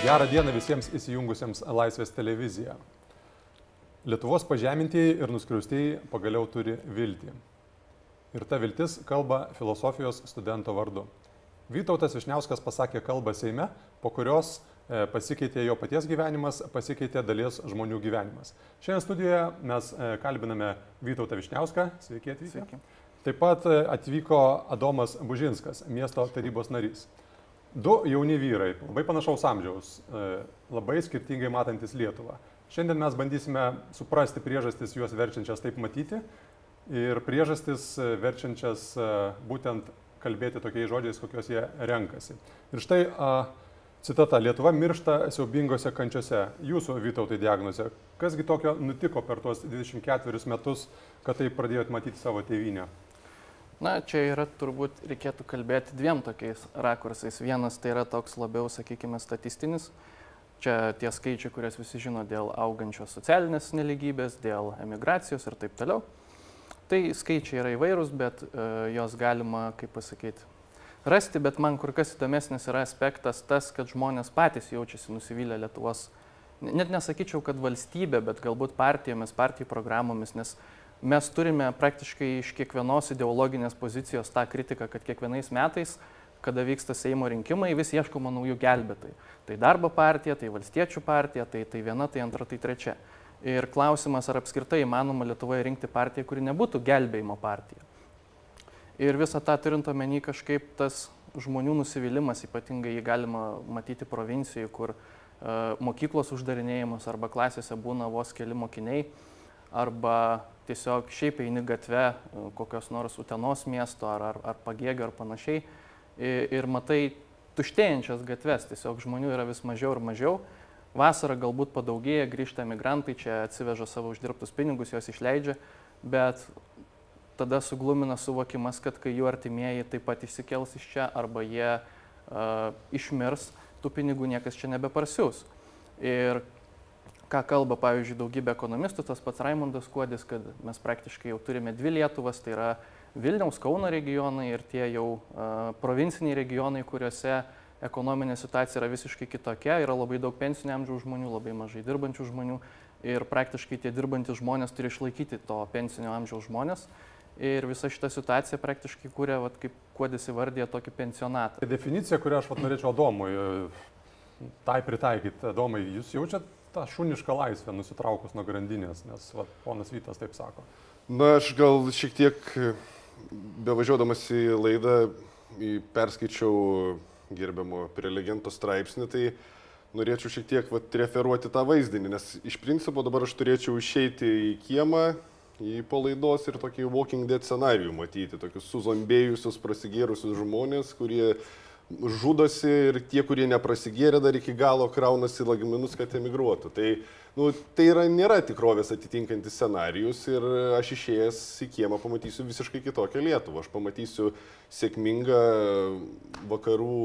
Gerą dieną visiems įsijungusiems Laisvės televiziją. Lietuvos pažemintieji ir nuskriaustieji pagaliau turi viltį. Ir ta viltis kalba filosofijos studento vardu. Vytautas Višniauskas pasakė kalbą Seime, po kurios e, pasikeitė jo paties gyvenimas, pasikeitė dalies žmonių gyvenimas. Šiandien studijoje mes e, kalbiname Vytautą Višniauską. Sveiki atvykę. Sveiki. Taip pat e, atvyko Adomas Bužinskas, miesto tarybos narys. Du jauni vyrai, labai panašaus amžiaus, e, labai skirtingai matantis Lietuvą. Šiandien mes bandysime suprasti priežastis juos verčiančias taip matyti ir priežastis e, verčiančias būtent kalbėti tokiais žodžiais, kokios jie renkasi. Ir štai citata, Lietuva miršta siaubingose kančiose. Jūsų Vytautai diagnozė, kasgi tokio nutiko per tuos 24 metus, kad tai pradėjot matyti savo tėvynę? Na, čia yra turbūt reikėtų kalbėti dviem tokiais rakursais. Vienas tai yra toks labiau, sakykime, statistinis. Čia tie skaičiai, kurias visi žino dėl augančios socialinės neligybės, dėl emigracijos ir taip toliau. Tai skaičiai yra įvairūs, bet uh, jos galima, kaip pasakyti, rasti, bet man kur kas įdomesnis yra aspektas tas, kad žmonės patys jaučiasi nusivylę Lietuvos, net nesakyčiau, kad valstybė, bet galbūt partijomis, partijų programomis, nes mes turime praktiškai iš kiekvienos ideologinės pozicijos tą kritiką, kad kiekvienais metais, kada vyksta Seimo rinkimai, vis ieškoma naujų gelbėtojų. Tai darbo partija, tai valstiečių partija, tai, tai viena, tai antra, tai trečia. Ir klausimas, ar apskritai įmanoma Lietuvoje rinkti partiją, kuri nebūtų gelbėjimo partija. Ir visą tą turint omeny kažkaip tas žmonių nusivylimas, ypatingai jį galima matyti provincijoje, kur uh, mokyklos uždarinėjimas arba klasėse būna vos keli mokiniai, arba tiesiog šiaip eini gatve e, kokios nors Utenos miesto ar, ar, ar pagėgio ar panašiai ir, ir matai tuštėjančias gatves, tiesiog žmonių yra vis mažiau ir mažiau. Vasarą galbūt padaugėja, grįžta migrantai, čia atsiveža savo uždirbtus pinigus, juos išleidžia, bet tada suglumina suvokimas, kad kai jų artimieji taip pat išsikels iš čia arba jie uh, išmirs, tų pinigų niekas čia nebeparsiūs. Ir ką kalba, pavyzdžiui, daugybė ekonomistų, tas pats Raimondas Kuodis, kad mes praktiškai jau turime dvi Lietuvas, tai yra Vilniaus, Kauno regionai ir tie jau uh, provinciniai regionai, kuriuose ekonominė situacija yra visiškai kitokia, yra labai daug pensinio amžiaus žmonių, labai mažai dirbančių žmonių ir praktiškai tie dirbantys žmonės turi išlaikyti to pensinio amžiaus žmonės. Ir visa šita situacija praktiškai kūrė, vat, kaip Kuodis įvardė, tokį pensionatą. Tai definicija, kurią aš vat, norėčiau Adomui tai pritaikyti. Adomai, jūs jaučiat tą šunišką laisvę nusitraukus nuo grandinės, nes va, ponas Vytas taip sako. Na, aš gal šiek tiek bevažiuodamas į laidą perskaičiau gerbiamo prelegento straipsnį, tai norėčiau šiek tiek vat, referuoti tą vaizdinį, nes iš principo dabar aš turėčiau išeiti į kiemą, į palaidos ir tokį Walking Dead scenarijų matyti, tokius suzombėjusius, prasigėrusius žmonės, kurie žudosi ir tie, kurie neprasigėrė dar iki galo kraunasi lagaminus, kad emigruotų. Tai, nu, tai yra, nėra tikrovės atitinkantis scenarius ir aš išėjęs į kiemą pamatysiu visiškai kitokią Lietuvą. Aš pamatysiu sėkmingą vakarų,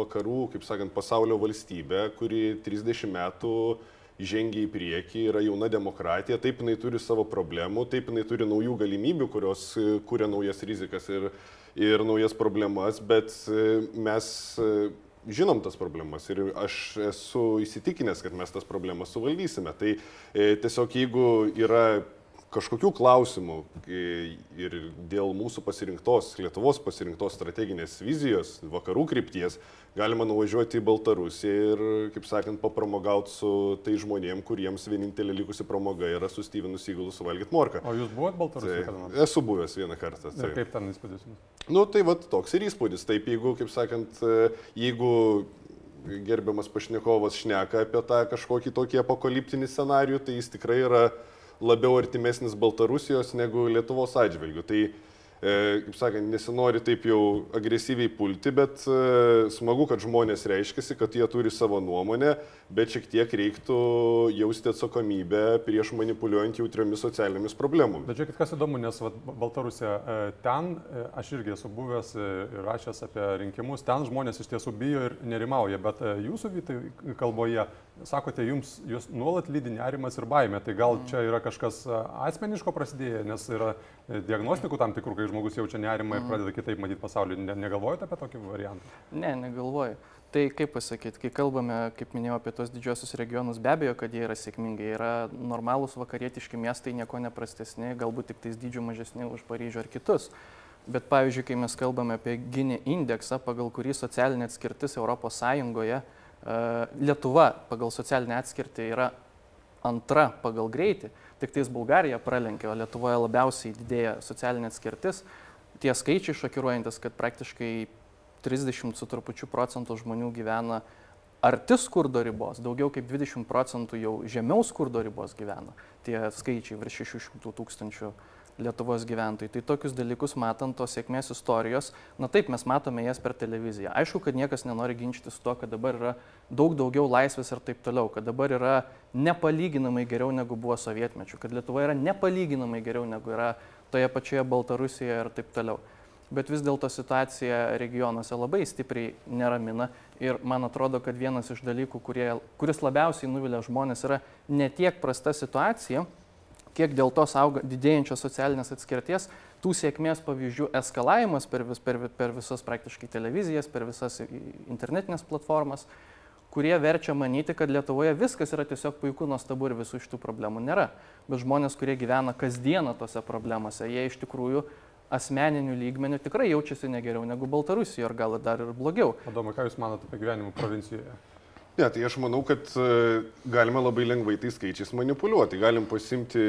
vakarų kaip sakant, pasaulio valstybę, kuri 30 metų žengia į priekį, yra jauna demokratija, taip jinai turi savo problemų, taip jinai turi naujų galimybių, kurios kuria naujas rizikas ir ir naujas problemas, bet e, mes e, žinom tas problemas ir aš esu įsitikinęs, kad mes tas problemas suvaldysime. Tai e, tiesiog jeigu yra kažkokių klausimų ir dėl mūsų pasirinktos, Lietuvos pasirinktos strateginės vizijos, vakarų krypties, galima nuvažiuoti į Baltarusiją ir, kaip sakant, papramogauti su tai žmonėm, kuriems vienintelė likusi pramoga yra su Stevenu Sygalu suvalgyti morką. O jūs buvote Baltarusijoje? Tai, esu buvęs vieną kartą. Tai. Kaip ten įspūdis? Nu, tai va toks ir įspūdis. Taip, jeigu, kaip sakant, jeigu gerbiamas pašnekovas šneka apie tą kažkokį tokį apokaliptinį scenarių, tai jis tikrai yra labiau artimesnis Baltarusijos negu Lietuvos atžvilgių. Tai, e, kaip sakant, nesinori taip jau agresyviai pulti, bet e, smagu, kad žmonės reiškia, kad jie turi savo nuomonę, bet šiek tiek reiktų jausti atsakomybę prieš manipuliuojant jautriomis socialinėmis problemomis. Bet žiūrėkit, kas įdomu, nes vat, Baltarusija e, ten, aš irgi esu buvęs ir rašęs apie rinkimus, ten žmonės iš tiesų bijo ir nerimauja, bet jūsų vytai kalboje sakote, jums jūs nuolat lydi nerimas ir baimė, tai gal čia yra kažkas asmeniško prasidėję, nes yra e, diagnostikų tam tikrų, kai žmogus jaučia nerimą ir pradeda kitaip matyti pasaulį. Ne, negalvojate apie tokį variantą? Ne, negalvoju. Tai kaip pasakyti, kai kalbame, kaip minėjau, apie tos didžiosius regionus, be abejo, kad jie yra sėkmingi, jie yra normalūs vakarietiški miestai, nieko neprastesni, galbūt tik tais dydžių mažesni už Paryžių ar kitus. Bet pavyzdžiui, kai mes kalbame apie Gini indeksą, pagal kurį socialinė atskirtis ES Lietuva pagal socialinę atskirtį yra antra pagal greitį, tik tais Bulgarija pralenkė, o Lietuvoje labiausiai didėja socialinė atskirtis. Tie skaičiai šokiruojantis, kad praktiškai 30 su trupučiu procentų žmonių gyvena arti skurdo ribos, daugiau kaip 20 procentų jau žemiau skurdo ribos gyvena. Tie skaičiai virš 600 tūkstančių Lietuvos gyventojai. Tai tokius dalykus matant tos sėkmės istorijos, na taip, mes matome jas per televiziją. Aišku, kad niekas nenori ginčyti su to, kad dabar yra daug daugiau laisvės ir taip toliau, kad dabar yra nepalyginamai geriau negu buvo sovietmečių, kad Lietuva yra nepalyginamai geriau negu yra toje pačioje Baltarusijoje ir taip toliau. Bet vis dėlto situacija regionuose labai stipriai neramina ir man atrodo, kad vienas iš dalykų, kurie, kuris labiausiai nuvilia žmonės, yra ne tiek prasta situacija, kiek dėl tos auga didėjančios socialinės atskirties, tų sėkmės pavyzdžių eskalavimas per, vis, per, per visas praktiškai televizijas, per visas internetinės platformas, kurie verčia manyti, kad Lietuvoje viskas yra tiesiog puiku, nuostabu ir visų šitų problemų nėra. Bet žmonės, kurie gyvena kasdieną tose problemose, jie iš tikrųjų asmeninių lygmenių tikrai jaučiasi negeriau negu Baltarusijoje, ar gal dar ir blogiau. Adomai, ką Jūs manote apie gyvenimą provincijoje? Ne, tai aš manau, kad e, galima labai lengvai tais skaičiais manipuliuoti. Galim pasimti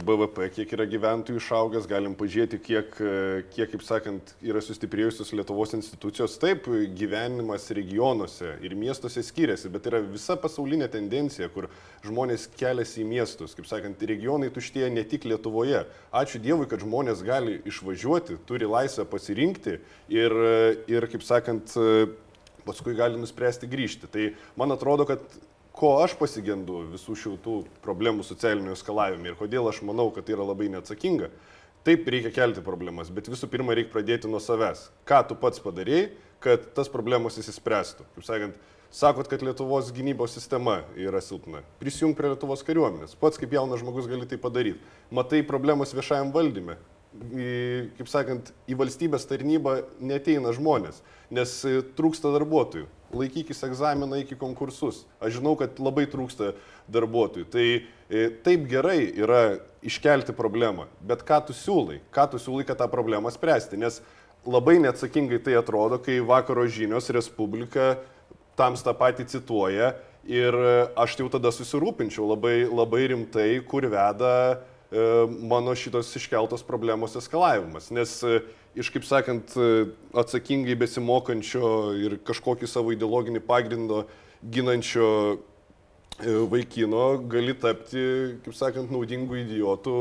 BVP, kiek yra gyventojų išaugęs, galim pažiūrėti, kiek, e, kiek, kaip sakant, yra sustiprėjusios Lietuvos institucijos. Taip, gyvenimas regionuose ir miestuose skiriasi, bet yra visa pasaulinė tendencija, kur žmonės keliasi į miestus. Kaip sakant, regionai tuštėja ne tik Lietuvoje. Ačiū Dievui, kad žmonės gali išvažiuoti, turi laisvę pasirinkti ir, e, ir kaip sakant, paskui gali nuspręsti grįžti. Tai man atrodo, kad ko aš pasigendu visų šitų problemų socialinio eskalavime ir kodėl aš manau, kad tai yra labai neatsakinga. Taip reikia kelti problemas, bet visų pirma reikia pradėti nuo savęs. Ką tu pats padarėjai, kad tas problemos įsispręstų. Kaip sakant, sakot, kad Lietuvos gynybos sistema yra silpna. Prisijung prie Lietuvos kariuomenės. Pats kaip jaunas žmogus gali tai padaryti. Matai problemas viešajam valdyme kaip sakant, į valstybės tarnybą neteina žmonės, nes e, trūksta darbuotojų. Laikykis egzaminą iki konkursus. Aš žinau, kad labai trūksta darbuotojų. Tai e, taip gerai yra iškelti problemą, bet ką tu siūlai? Ką tu siūlai, kad tą problemą spręsti? Nes labai neatsakingai tai atrodo, kai vakaro žinios Respublika tams tą patį cituoja ir e, aš jau tada susirūpinčiau labai, labai rimtai, kur veda mano šitos iškeltos problemos eskalavimas. Nes e, iš, kaip sakant, e, atsakingai besimokančio ir kažkokį savo ideologinį pagrindą ginančio vaikino gali tapti, kaip sakant, naudingų idiotų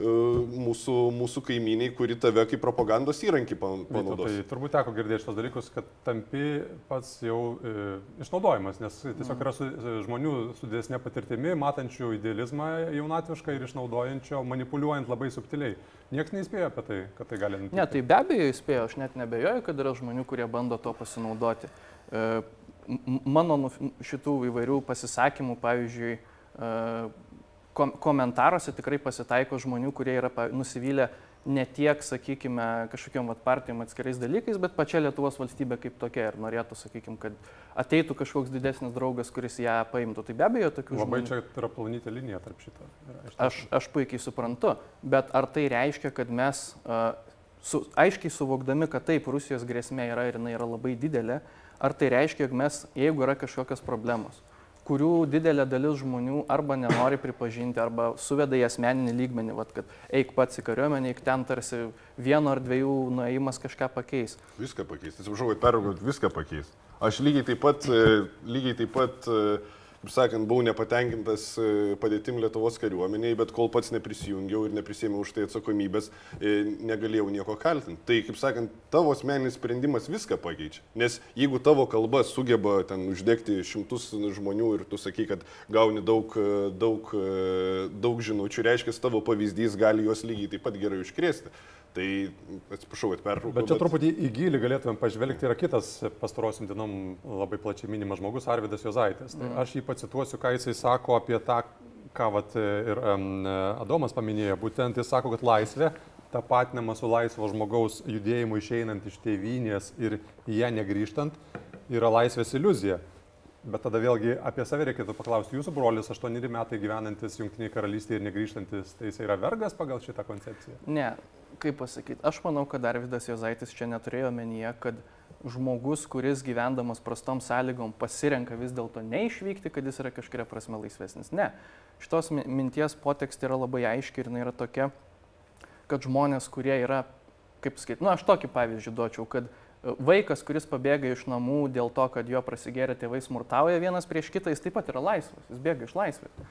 mūsų, mūsų kaimyniai, kuri tave kaip propagandos įrankį panaudos. Tai turbūt teko girdėti šitos dalykus, kad tampi pats jau e, išnaudojimas, nes tiesiog yra su, žmonių su didesnė patirtimi, matančių idealizmą jaunatvišką ir išnaudojančio, manipuliuojant labai subtiliai. Niekas neįspėjo apie tai, kad tai gali nutikti. Ne, tai be abejo įspėjo, aš net nebejoju, kad yra žmonių, kurie bando to pasinaudoti. E, mano šitų įvairių pasisakymų, pavyzdžiui, e, kom komentaruose tikrai pasitaiko žmonių, kurie yra nusivylę ne tiek, sakykime, kažkokiam partijom atskirais dalykais, bet pačia Lietuvos valstybė kaip tokia ir norėtų, sakykime, kad ateitų kažkoks didesnis draugas, kuris ją paimtų. Tai be abejo, tokių Labai žmonių. čia yra planytė linija tarp šito. Aš, aš puikiai suprantu, bet ar tai reiškia, kad mes uh, su, aiškiai suvokdami, kad taip, Rusijos grėsmė yra ir jinai yra labai didelė, ar tai reiškia, jog mes, jeigu yra kažkokios problemos, kurių didelė dalis žmonių arba nenori pripažinti, arba suveda į asmeninį lygmenį, vat, kad eik pats į kariuomenę, eik ten tarsi vieno ar dviejų nuėjimas kažką pakeis. Viską pakeis, atsiprašau, kad peraugot, viską pakeis. Aš lygiai taip pat, e, lygiai taip pat uh, sakant, buvau nepatenkintas e, padėtim Lietuvos kariuomeniai, bet kol pats neprisijungiau ir neprisėmiau už tai atsakomybės, e, negalėjau nieko kaltinti. Tai, kaip sakant, tavo asmeninis sprendimas viską pakeičia. Nes jeigu tavo kalba sugeba ten uždegti šimtus žmonių ir tu sakai, kad gauni daug, daug, daug žinučių, reiškia, tavo pavyzdys gali juos lygiai taip pat gerai užkrėsti. Tai atsiprašau, kad pertraukiau. Bet čia bet... truputį į gilį galėtumėm pažvelgti. Yra kitas pastarosiam dienom labai plačiai minimas žmogus, Arvidas Jozaitis. Tai mm. aš jį pacituosiu, ką jisai sako apie tą, ką vat, ir um, Adomas paminėjo. Būtent jis sako, kad laisvė tapatinama su laisvo žmogaus judėjimu išeinant iš tėvynės ir į ją negrįžtant yra laisvės iliuzija. Bet tada vėlgi apie save reikėtų paklausti. Jūsų brolis, 8 metai gyvenantis Junktinėje karalystėje ir negrįžtantis, tai jis yra vergas pagal šitą koncepciją? Ne, kaip pasakyti, aš manau, kad Arvidas Jozaitis čia neturėjo menyje, kad žmogus, kuris gyvendamas prastom sąlygom pasirenka vis dėlto neišvykti, kad jis yra kažkuria prasme laisvesnis. Ne, šitos minties potekstė yra labai aiški ir jinai yra tokia, kad žmonės, kurie yra, kaip sakyti, nu, aš tokį pavyzdį duočiau, kad Vaikas, kuris pabėga iš namų dėl to, kad jo prasigėrė tėvai smurtauja vienas prieš kitą, jis taip pat yra laisvas, jis bėga iš laisvės.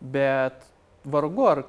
Bet vargu ar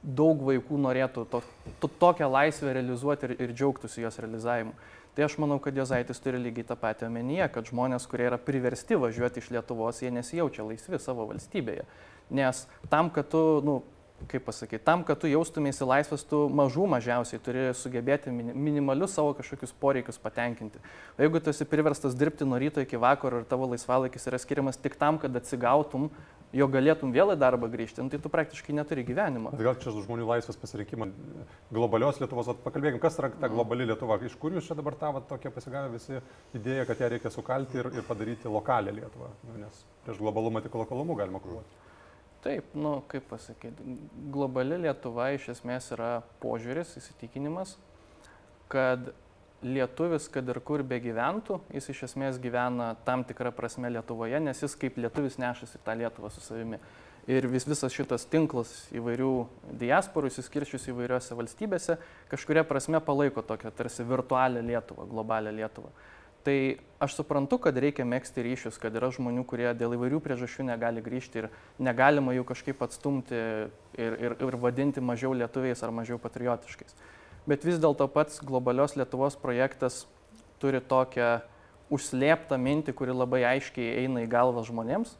daug vaikų norėtų to, to, tokią laisvę realizuoti ir, ir džiaugtųsi jos realizavimu. Tai aš manau, kad Jozaitis turi lygiai tą patį omenyje, kad žmonės, kurie yra priversti važiuoti iš Lietuvos, jie nesijaučia laisvi savo valstybėje. Nes tam, kad tu, nu, kaip pasakyti, tam, kad tu jaustumėsi laisvas, tu mažų mažiausiai turi sugebėti minimalius savo kažkokius poreikius patenkinti. O jeigu tu esi priverstas dirbti nuo ryto iki vakaro ir tavo laisvalaikis yra skiriamas tik tam, kad atsigautum, jo galėtum vėl į darbą grįžti, nu, tai tu praktiškai neturi gyvenimo. Bet gal čia žmonių laisvas pasirinkimas globalios Lietuvos, pakalbėkime, kas yra ta mhm. globali Lietuva, iš kur jūs čia dabar tavo tokia pasigavę visi idėja, kad ją reikia sukalti ir, ir padaryti lokalią Lietuvą, nu, nes prieš globalumą tik lokalumu galima kovoti. Taip, nu, kaip pasakyti, globali Lietuva iš esmės yra požiūris, įsitikinimas, kad lietuvis, kad ir kur be gyventų, jis iš esmės gyvena tam tikrą prasme Lietuvoje, nes jis kaip lietuvis nešasi tą Lietuvą su savimi. Ir vis, visas šitas tinklas įvairių diasporų, įsiskirčius įvairiose valstybėse, kažkuria prasme palaiko tokią tarsi virtualią Lietuvą, globalią Lietuvą. Tai aš suprantu, kad reikia mėgsti ryšius, kad yra žmonių, kurie dėl įvairių priežasčių negali grįžti ir negalima jų kažkaip atstumti ir, ir, ir vadinti mažiau lietuviais ar mažiau patriotiškais. Bet vis dėlto pats globalios Lietuvos projektas turi tokią užslėptą mintį, kuri labai aiškiai eina į galvą žmonėms,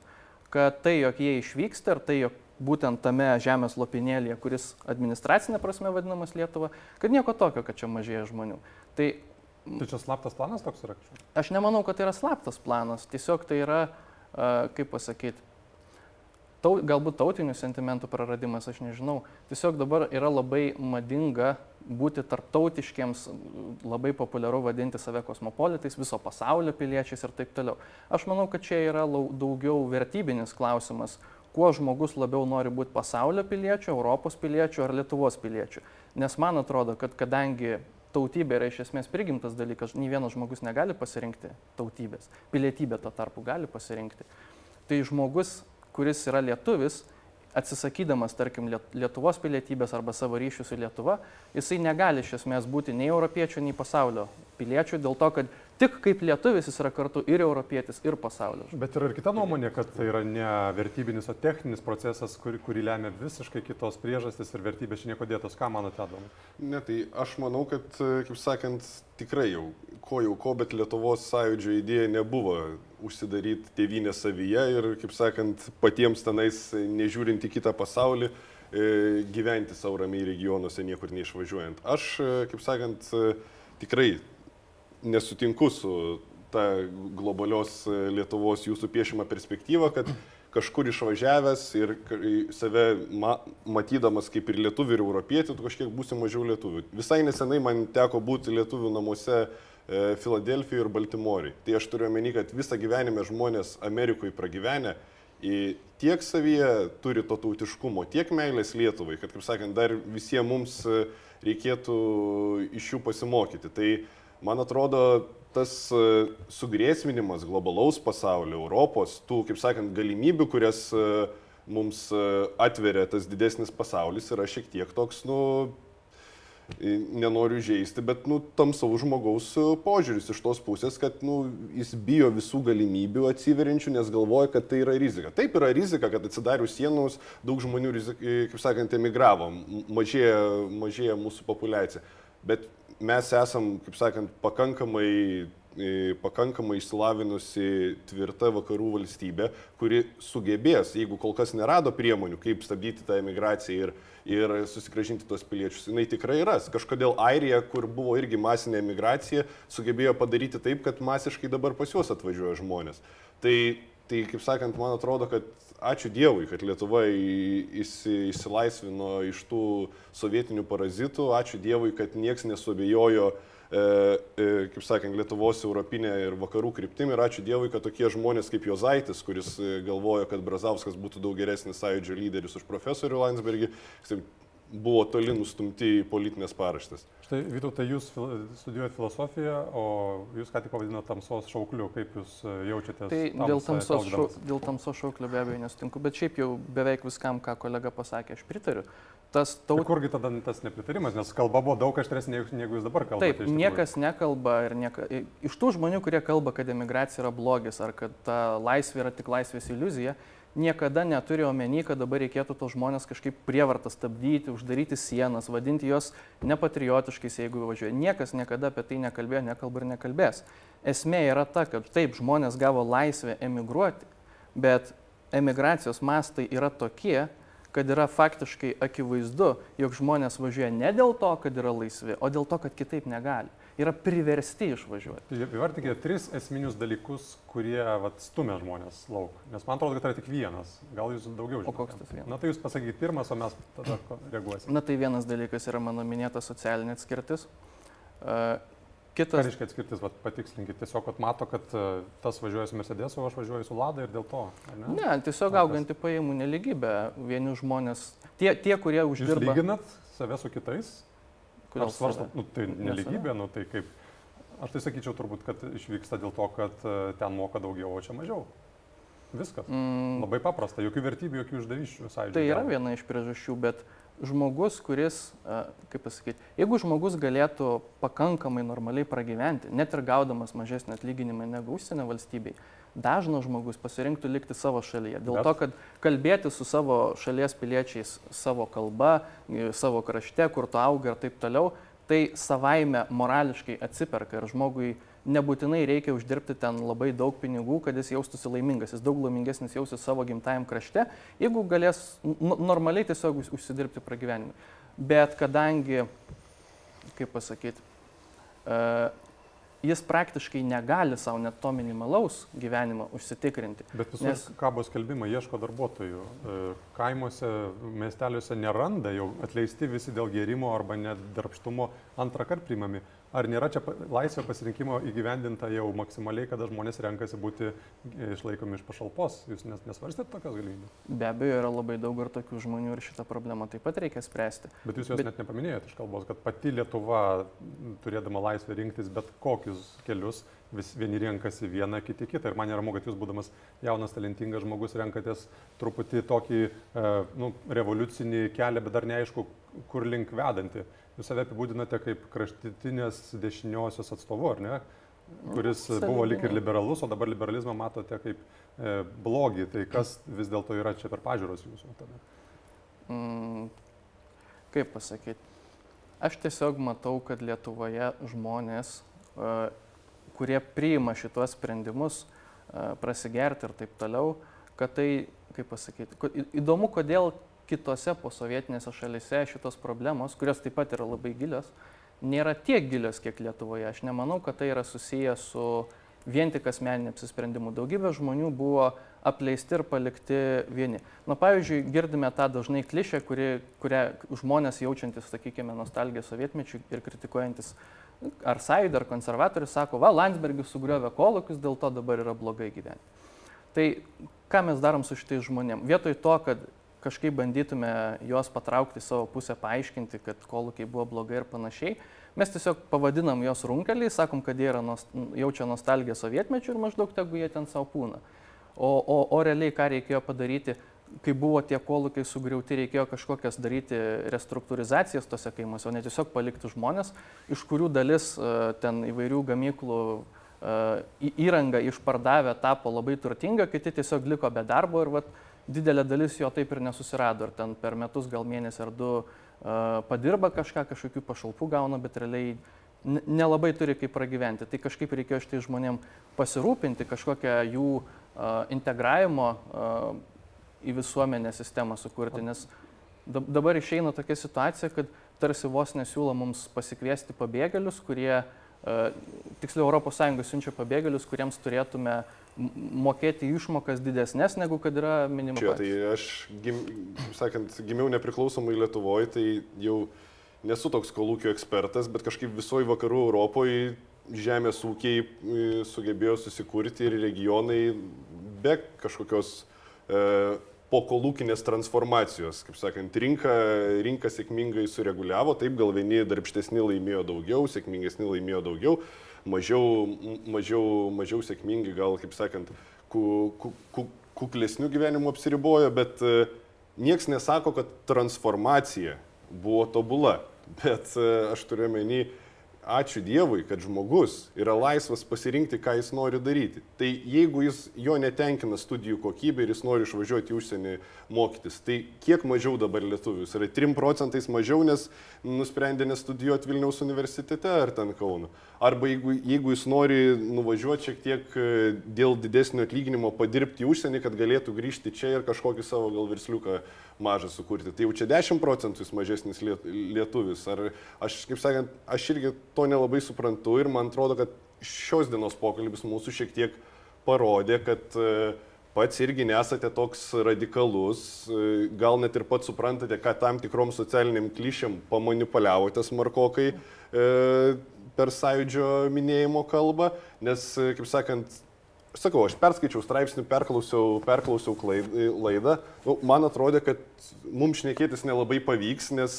kad tai, jog jie išvyksta ir tai, jog būtent tame žemės lopinėlėje, kuris administracinė prasme vadinamas Lietuva, kad nieko tokio, kad čia mažėja žmonių. Tai Tai čia slaptas planas toks yra? Aš nemanau, kad tai yra slaptas planas. Tiesiog tai yra, kaip pasakyti, tau, galbūt tautinių sentimentų praradimas, aš nežinau. Tiesiog dabar yra labai madinga būti tarptautiškiams, labai populiaru vadinti save kosmopolitais, viso pasaulio piliečiais ir taip toliau. Aš manau, kad čia yra daugiau vertybinis klausimas, kuo žmogus labiau nori būti pasaulio piliečiu, Europos piliečiu ar Lietuvos piliečiu. Nes man atrodo, kad kadangi tautybė yra iš esmės prigimtas dalykas, nei vienas žmogus negali pasirinkti tautybės, pilietybė to tarpu gali pasirinkti. Tai žmogus, kuris yra lietuvis, atsisakydamas, tarkim, Lietuvos pilietybės arba savo ryšių su Lietuva, jisai negali iš esmės būti nei europiečių, nei pasaulio piliečių, dėl to, kad tik kaip lietuvis jis yra kartu ir europietis, ir pasaulio. Bet yra ir kita nuomonė, kad tai yra ne vertybinis, o techninis procesas, kur, kurį lemia visiškai kitos priežastys ir vertybės čia nieko dėtos. Ką manote, Adomai? Ne, tai aš manau, kad, kaip sakant, tikrai jau, ko jau ko, bet Lietuvos sąjūdžio idėja nebuvo užsidaryti tėvynę savyje ir, kaip sakant, patiems tenais, nežiūrint į kitą pasaulį, e, gyventi savo ramiai regionuose, niekur neišvažiuojant. Aš, e, kaip sakant, e, tikrai nesutinku su ta globalios e, Lietuvos jūsų piešima perspektyva, kad kažkur išvažiavęs ir save ma matydamas kaip ir lietuvių ir europietį, tu kažkiek būsi mažiau lietuvių. Visai nesenai man teko būti lietuvių namuose e, Filadelfijoje ir Baltimorėje. Tai aš turiu omeny, kad visą gyvenimą žmonės Amerikoje pragyvenę tiek savyje turi to tautiškumo, tiek meilės Lietuvai, kad, kaip sakant, dar visiems mums e, reikėtų iš jų pasimokyti. Tai man atrodo, tas e, sugrėsminimas globalaus pasaulio, Europos, tų, kaip sakant, galimybių, kurias e, mums e, atveria tas didesnis pasaulis, yra šiek tiek toks, nu, nenoriu žaisti, bet, nu, tamsaus žmogaus požiūris iš tos pusės, kad, nu, jis bijo visų galimybių atsiveriančių, nes galvoja, kad tai yra rizika. Taip yra rizika, kad atsidarius sienos daug žmonių, kaip sakant, emigravo, mažėja, mažėja mūsų populiacija. Bet mes esam, kaip sakant, pakankamai e, pakankamai išsilavinusi tvirta vakarų valstybė, kuri sugebės, jeigu kol kas nerado priemonių, kaip stabdyti tą emigraciją ir, ir susigražinti tos piliečius, jinai tikrai ras. Kažkodėl Airija, kur buvo irgi masinė emigracija, sugebėjo padaryti taip, kad masiškai dabar pas juos atvažiuoja žmonės. Tai, tai kaip sakant, man atrodo, kad ačiū Dievui, kad Lietuva įsilaisvino iš tų sovietinių parazitų, ačiū Dievui, kad niekas nesuabejojo, e, e, kaip sakant, Lietuvos europinė ir vakarų kryptim. Ir ačiū Dievui, kad tokie žmonės kaip Jozaitis, kuris e, galvojo, kad Brazauskas būtų daug geresnis sąjūdžio lyderis už profesorių Landsbergį, buvo toli nustumti į politinės paraštės. Štai, Vytautai, jūs studijuojate filosofiją, o jūs ką tik pavadinote tamsos šaukliu, kaip jūs e, jaučiatės? Tai dėl tamsos, šau, dėl tamsos šaukliu be abejo nesutinku, bet šiaip jau beveik viskam, ką kolega pasakė, aš pritariu. Tas taut... Tai kurgi tada tas nepritarimas, nes kalba buvo daug aštresnė, negu jūs dabar kalbate. Taip, niekas nekalba ir nieka... iš tų žmonių, kurie kalba, kad emigracija yra blogis ar kad ta laisvė yra tik laisvės iliuzija, niekada neturi omeny, kad dabar reikėtų tos žmonės kažkaip prievartą stabdyti, uždaryti sienas, vadinti juos nepatriotiškais, jeigu važiuoja. Niekas niekada apie tai nekalbėjo, nekalba ir nekalbės. Esmė yra ta, kad taip, žmonės gavo laisvę emigruoti, bet emigracijos mastai yra tokie, kad yra faktiškai akivaizdu, jog žmonės važiuoja ne dėl to, kad yra laisvi, o dėl to, kad kitaip negali yra priversti išvažiuoti. Įvardykite tris esminius dalykus, kurie vat, stumia žmonės lauk. Nes man atrodo, kad tai yra tik vienas. Gal jūs daugiau žinote? O koks tas vienas? Na tai jūs pasakykite pirmas, o mes tada reaguosime. Na tai vienas dalykas yra mano minėta socialinė atskirtis. Uh, Kitas... Ką reiškia atskirtis, vat, patikslinkit, tiesiog at mato, kad uh, tas važiuoja su Mercedes, o aš važiuoju su Lada ir dėl to. Ne? ne, tiesiog auganti pajamų neligybė. Vieni žmonės, tie, tie kurie uždirba. Jūs lyginat save su kitais? Kodėl svarstot, nu, tai neligybė, nu, tai kaip, aš tai sakyčiau turbūt, kad išvyksta dėl to, kad e, ten moka daugiau, o čia mažiau. Viskas. Mm. Labai paprasta, jokių vertybių, jokių išdavyščių visai. Tai yra viena iš priežasčių, bet žmogus, kuris, kaip pasakyti, jeigu žmogus galėtų pakankamai normaliai pragyventi, net ir gaudamas mažesnį atlyginimą negu užsienio valstybei, dažnas žmogus pasirinktų likti savo šalyje. Dėl Bet... to, kad kalbėti su savo šalies piliečiais savo kalba, savo krašte, kur tu auga ir taip toliau, tai savaime morališkai atsiperka ir žmogui nebūtinai reikia uždirbti ten labai daug pinigų, kad jis jaustųsi laimingas. Jis daug laimingesnis jausis savo gimtajam krašte, jeigu galės normaliai tiesiog užsidirbti pragyvenimui. Bet kadangi, kaip pasakyti, uh, jis praktiškai negali savo net to minimalaus gyvenimo užsitikrinti. Bet visur nes... kabos skelbimai ieško darbuotojų. E, kaimuose, miesteliuose neranda jau atleisti visi dėl gerimo arba net darbštumo antrą kartą priimami. Ar nėra čia laisvė pasirinkimo įgyvendinta jau maksimaliai, kada žmonės renkasi būti išlaikomi iš pašalpos? Jūs nes, nesvarstėt tokios galimybės? Be abejo, yra labai daug ir tokių žmonių ir šitą problemą taip pat reikia spręsti. Bet jūs jos Bet... net nepaminėjote iš kalbos, kad pati Lietuva, turėdama laisvę rinktis bet kokius kelius, vis vieni renkasi vieną, kiti kitą. Ir man neramu, kad jūs, būdamas jaunas, talentingas žmogus, renkatės truputį tokį e, nu, revoliucinį kelią, bet dar neaišku, kur link vedantį. Jūs save apibūdinate kaip kraštutinės dešiniosios atstovu, ar ne? Kuris buvo lik ir liberalus, o dabar liberalizmą matote kaip e, blogį. Tai kas vis dėlto yra čia per pažiūros jūsų tada? Mm, kaip pasakyti? Aš tiesiog matau, kad Lietuvoje žmonės, e, kurie priima šituos sprendimus, e, prasigerti ir taip toliau, kad tai, kaip pasakyti, įdomu, kodėl kitose posovietinėse šalise šitos problemos, kurios taip pat yra labai gilios, nėra tiek gilios, kiek Lietuvoje. Aš nemanau, kad tai yra susiję su vien tik asmeninė apsisprendimu. Daugybė žmonių buvo apleisti ir palikti vieni. Na, pavyzdžiui, girdime tą dažnai klišę, kuri, kurią žmonės jaučiantis, sakykime, nostalgiją sovietmečių ir kritikuojantis ar sąjūdį, ar konservatorius sako, va, Landsbergis sugriovė kolokius, dėl to dabar yra blogai gyventi. Tai ką mes darom su šitais žmonėmis? Vietoj to, kad kažkaip bandytume juos patraukti savo pusę, paaiškinti, kad kolūkiai buvo blogai ir panašiai. Mes tiesiog pavadinam juos runkeliai, sakom, kad jie nost, jaučia nostalgiją sovietmečių ir maždaug tegu jie ten savo pūna. O, o, o realiai ką reikėjo padaryti, kai buvo tie kolūkiai sugriauti, reikėjo kažkokias daryti restruktūrizacijas tose kaimuose, o ne tiesiog palikti žmonės, iš kurių dalis e, ten įvairių gamyklų e, įrangą išpardavę tapo labai turtinga, kiti tiesiog liko be darbo ir vat, didelė dalis jo taip ir nesusirado. Ir ten per metus gal mėnesį ar du uh, padirba kažką, kažkokių pašalpų gauna, bet realiai nelabai turi kaip pragyventi. Tai kažkaip reikėjo šitai žmonėm pasirūpinti, kažkokią jų uh, integravimo uh, į visuomenę sistemą sukurti, nes dabar išeina tokia situacija, kad tarsi vos nesiūlo mums pasikviesti pabėgėlius, kurie, uh, tiksliau, ES siunčia pabėgėlius, kuriems turėtume mokėti išmokas didesnės negu kad yra minimalus. Čia tai aš, gim, sakant, gimiau nepriklausomai Lietuvoje, tai jau nesu toks kolūkio ekspertas, bet kažkaip visoje vakarų Europoje žemės ūkiai e, sugebėjo susikurti ir regionai be kažkokios e, po kolūkinės transformacijos, kaip sakant, rinka, rinka sėkmingai sureguliavo, taip gal vieni darbštesni laimėjo daugiau, sėkmingesni laimėjo daugiau, mažiau, mažiau, mažiau sėkmingi gal, kaip sakant, ku, ku, ku, kuklesnių gyvenimų apsiribojo, bet e, nieks nesako, kad transformacija buvo tobula. Bet e, aš turiu menį, ačiū Dievui, kad žmogus yra laisvas pasirinkti, ką jis nori daryti. Tai jeigu jis jo netenkina studijų kokybė ir jis nori išvažiuoti į užsienį mokytis, tai kiek mažiau dabar lietuvių? Jis yra 3 procentais mažiau, nes nusprendė nestudijuoti Vilniaus universitete ar ten Kauno. Arba jeigu, jeigu jis nori nuvažiuoti šiek tiek e, dėl didesnio atlyginimo padirbti į užsienį, kad galėtų grįžti čia ir kažkokį savo gal versliuką mažą sukurti. Tai jau čia 10 procentų jis mažesnis lietuvis. Ar aš, kaip sakant, aš irgi to nelabai suprantu ir man atrodo, kad šios dienos pokalbis mūsų šiek tiek parodė, kad e, pats irgi nesate toks radikalus, e, gal net ir pats suprantate, kad tam tikrom socialiniam klišiam pamanipuliavote smarkokai e, per sąjūdžio minėjimo kalbą, nes, kaip sakant, sakau, aš perskaičiau straipsnį, perklausiau, perklausiau laidą. Nu, man atrodė, kad mums šnekėtis nelabai pavyks, nes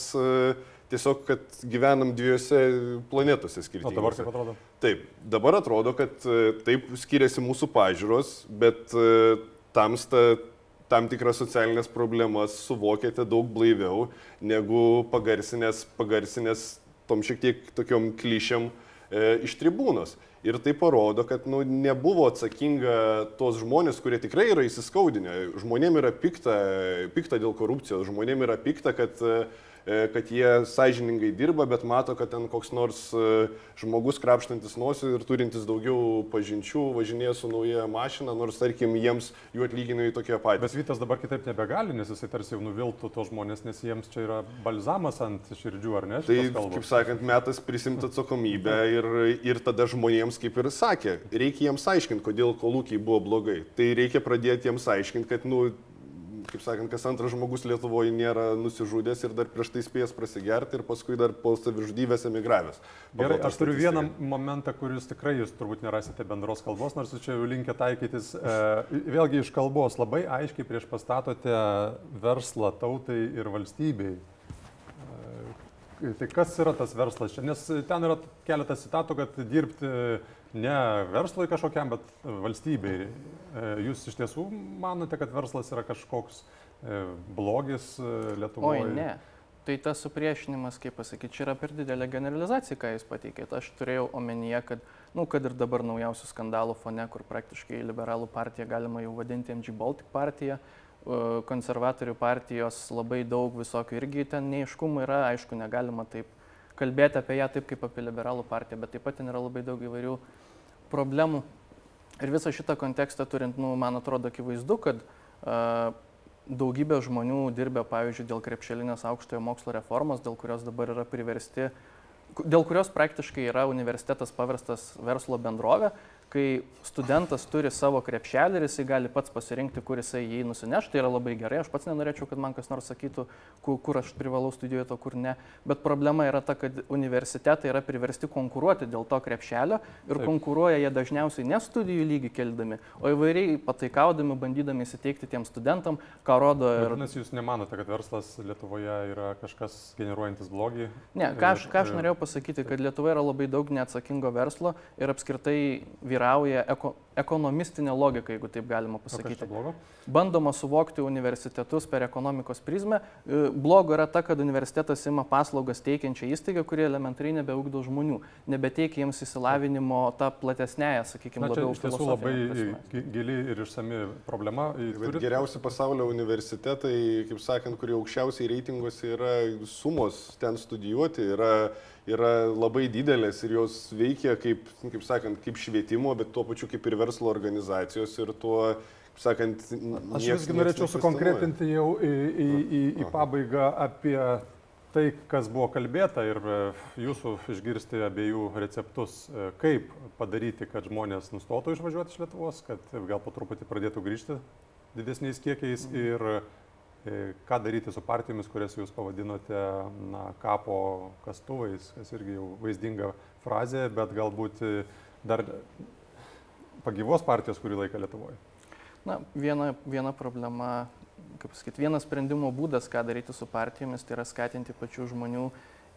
tiesiog, kad gyvenam dviejose planetose skirtingose. O dabar kaip atrodo? Taip, dabar atrodo, kad uh, taip skiriasi mūsų pažiūros, bet uh, tamsta tam tikras socialinės problemas suvokėte daug blaiviau negu pagarsinės, pagarsinės tom šiek tiek tokiom klišiam e, iš tribūnos. Ir tai parodo, kad nu, nebuvo atsakinga tos žmonės, kurie tikrai yra įsiskaudinę. Žmonėm yra pikta, pikta dėl korupcijos, žmonėm yra pikta, kad E, kad jie sąžiningai dirba, bet mato, kad ten koks nors e, žmogus krapštantis nosį ir turintis daugiau pažinčių važinėja su nauja mašina, nors tarkim jiems jų atlyginimai tokie patys. Bet Vytas dabar kitaip nebegali, nes jisai tarsi jau nuviltų tos žmonės, nes jiems čia yra balzamas ant širdžių, ar ne? Tai, kaip sakant, metas prisimti atsakomybę ir, ir tada žmonėms, kaip ir sakė, reikia jiems aiškinti, kodėl kolūkiai buvo blogai. Tai reikia pradėti jiems aiškinti, kad, nu, kaip sakant, kas antras žmogus Lietuvoje nėra nusižudęs ir dar prieš tai spėjęs prasigerti ir paskui dar po savižudybės emigravęs. Gerai, aš turiu vieną momentą, kuris tikrai jūs turbūt nerasite bendros kalbos, nors čia jau linkia taikytis. E, vėlgi iš kalbos labai aiškiai prieš pastatote verslą tautai ir valstybei. E, tai kas yra tas verslas čia? Nes ten yra keletas citatų, kad dirbti ne verslui kažkokiam, bet valstybei. E, jūs iš tiesų manote, kad verslas yra kažkoks e, blogis e, Lietuvoje? Oi, ne. Tai tas supriešinimas, kaip pasakyti, čia yra per didelė generalizacija, ką jūs pateikėte. Aš turėjau omenyje, kad, na, nu, kad ir dabar naujausių skandalų fone, kur praktiškai liberalų partiją galima jau vadinti MG Baltic partija, konservatorių partijos labai daug visokių irgi ten neiškumų yra, aišku, negalima taip kalbėti apie ją taip kaip apie liberalų partiją, bet taip pat ten yra labai daug įvairių problemų. Ir visą šitą kontekstą turint, nu, man atrodo akivaizdu, kad uh, daugybė žmonių dirbė, pavyzdžiui, dėl krepšelinės aukštojo mokslo reformos, dėl kurios dabar yra priversti, dėl kurios praktiškai yra universitetas paverstas verslo bendrovė, kai studentas turi savo krepšelį ir jisai gali pats pasirinkti, kur jisai jį nusineš, tai yra labai gerai, aš pats nenorėčiau, kad man kas nors sakytų, kur, kur aš privalau studijuoti, o kur ne, bet problema yra ta, kad universitetai yra priversti konkuruoti dėl to krepšelio ir Taip. konkuruoja jie dažniausiai ne studijų lygį keldami, o įvairiai pataikaudami, bandydami įsiteikti tiem studentam, ką rodo ir... Nes jūs nemanote, kad verslas Lietuvoje yra kažkas generuojantis blogį? Ne, ką aš, ką aš norėjau pasakyti, kad Lietuvoje yra labai daug neatsakingo verslo ir apskritai vyriausybė vyrauja eko, ekonomistinė logika, jeigu taip galima pasakyti. Bandoma suvokti universitetus per ekonomikos prizmę. E, blogo yra ta, kad universitetas ima paslaugas teikiančią įstaigą, kurie elementariai nebeugdo žmonių, nebeteikia jiems įsilavinimo tą platesnėje, sakykime, Na, labiau. Iš tiesų labai gili ir išsami problema. Turit... Geriausi pasaulio universitetai, kaip sakant, kurie aukščiausiai reitinguose yra sumos ten studijuoti, yra yra labai didelės ir jos veikia kaip, kaip sakant, kaip švietimo, bet tuo pačiu kaip ir verslo organizacijos ir tuo, kaip sakant, Aš visgi norėčiau sukonkretinti jau į, į, į, į pabaigą apie tai, kas buvo kalbėta ir e, jūsų išgirsti abiejų receptus, e, kaip padaryti, kad žmonės nustotų išvažiuoti iš Lietuvos, kad gal po truputį pradėtų grįžti didesniais kiekiais mhm. ir e, ką daryti su partijomis, kurias jūs pavadinote na, kapo kastuvais, kas irgi jau vaizdinga frazė, bet galbūt dar pagyvos partijos kurį laiką Lietuvoje. Na, viena, viena problema kaip sakyti, vienas sprendimo būdas, ką daryti su partijomis, tai yra skatinti pačių žmonių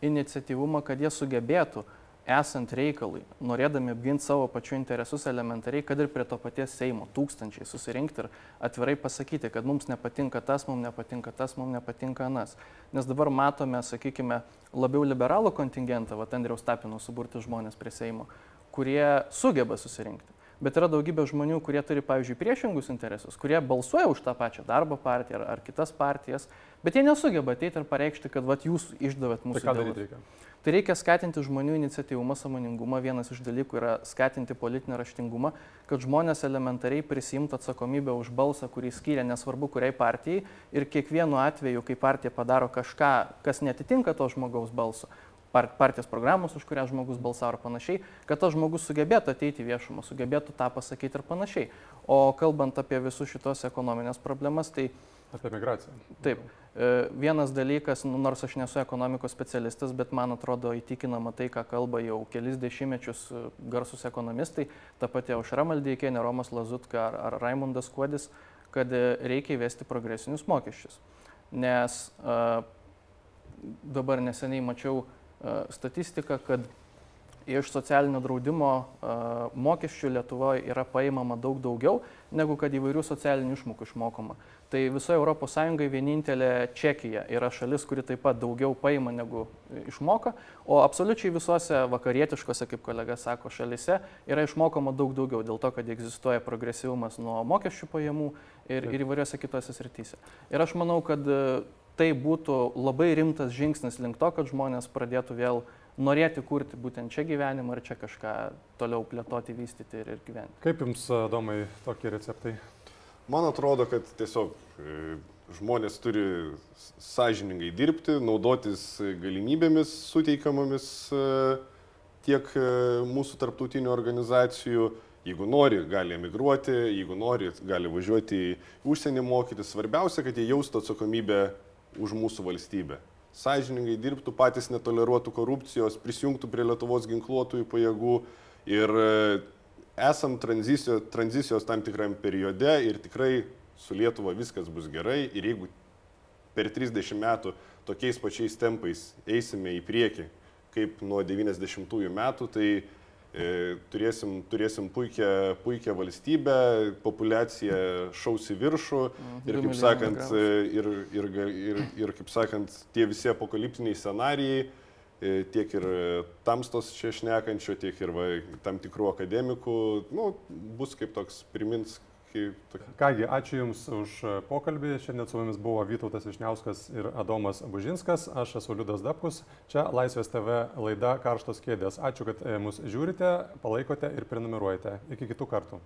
iniciatyvumą, kad jie sugebėtų, esant reikalui, norėdami apginti savo pačių interesus elementariai, kad ir prie to paties Seimo tūkstančiai susirinkti ir atvirai pasakyti, kad mums nepatinka tas, mums nepatinka tas, mums nepatinka anas. Nes dabar matome, sakykime, labiau liberalų kontingentą, va Andriaus Tapinų suburti žmonės prie Seimo, kurie sugeba susirinkti bet yra daugybė žmonių, kurie turi, pavyzdžiui, priešingus interesus, kurie balsuoja už tą pačią darbo partiją ar, ar kitas partijas, bet jie nesugeba ateiti ir pareikšti, kad vat, jūs išdavėt mūsų. Tai ką daryti reikia? Tai reikia skatinti žmonių iniciatyvumą, samoningumą. Vienas iš dalykų yra skatinti politinį raštingumą, kad žmonės elementariai prisimtų atsakomybę už balsą, kurį skiria, nesvarbu kuriai partijai. Ir kiekvienu atveju, kai partija padaro kažką, kas netitinka to žmogaus balso, partijos programos, už kurią žmogus balsavo ir panašiai, kad tas žmogus sugebėtų ateiti į viešumą, sugebėtų tą pasakyti ir panašiai. O kalbant apie visus šitos ekonominės problemas, tai... Apie migraciją. Taip. E, vienas dalykas, nu, nors aš nesu ekonomikos specialistas, bet man atrodo įtikinama tai, ką kalba jau kelis dešimtmečius e, garsus ekonomistai, ta pati Aušra Maldykienė, Romas Lazutka ar, ar Raimundas Kuodis, kad e, reikia įvesti progresinius mokesčius. Nes uh, dabar neseniai mačiau statistiką, kad iš socialinio draudimo mokesčių Lietuvoje yra paimama daug daugiau, negu kad įvairių socialinių išmokų išmokama. Tai visoje ES vienintelė Čekija yra šalis, kuri taip pat daugiau paima negu išmoka, o absoliučiai visose vakarietiškose, kaip kolega sako, šalise yra išmokama daug daugiau, dėl to, kad egzistuoja progresyvumas nuo mokesčių pajamų ir, ir įvairiose kitose srityse. Ir aš manau, kad tai būtų labai rimtas žingsnis link to, kad žmonės pradėtų vėl norėti kurti būtent čia gyvenimą ir čia kažką toliau plėtoti, vystyti ir, ir gyventi. Kaip Jums, Domai, tokie receptai? Man atrodo, kad tiesiog e, žmonės turi sąžiningai dirbti, naudotis galimybėmis suteikiamomis e, tiek e, mūsų tarptautinių organizacijų. Jeigu nori, gali emigruoti, jeigu nori, gali važiuoti į užsienį mokytis. Svarbiausia, kad jie jaustų atsakomybę už mūsų valstybę. Sąžiningai dirbtų, patys netoleruotų korupcijos, prisijungtų prie Lietuvos ginkluotųjų pajėgų ir esam tranzicijos, tranzicijos tam tikram periode ir tikrai su Lietuva viskas bus gerai ir jeigu per 30 metų tokiais pačiais tempais eisime į priekį kaip nuo 90-ųjų metų, tai E, turėsim, turėsim puikią, puikią valstybę, populiacija šaus į viršų mhm. ir, kaip sakant, e, ir, ir, ir, ir, kaip sakant, tie visi apokaliptiniai scenarijai, tiek ir tamstos čia šnekančio, tiek ir va, tam tikrų akademikų, nu, bus kaip toks primins, Tokia... Kągi, ačiū Jums už pokalbį. Šiandien su mumis buvo Vytautas Višniauskas ir Adomas Bužinskas. Aš esu Liudas Dapkus. Čia Laisvės TV laida Karštos kėdės. Ačiū, kad mus žiūrite, palaikote ir prenumeruojate. Iki kitų kartų.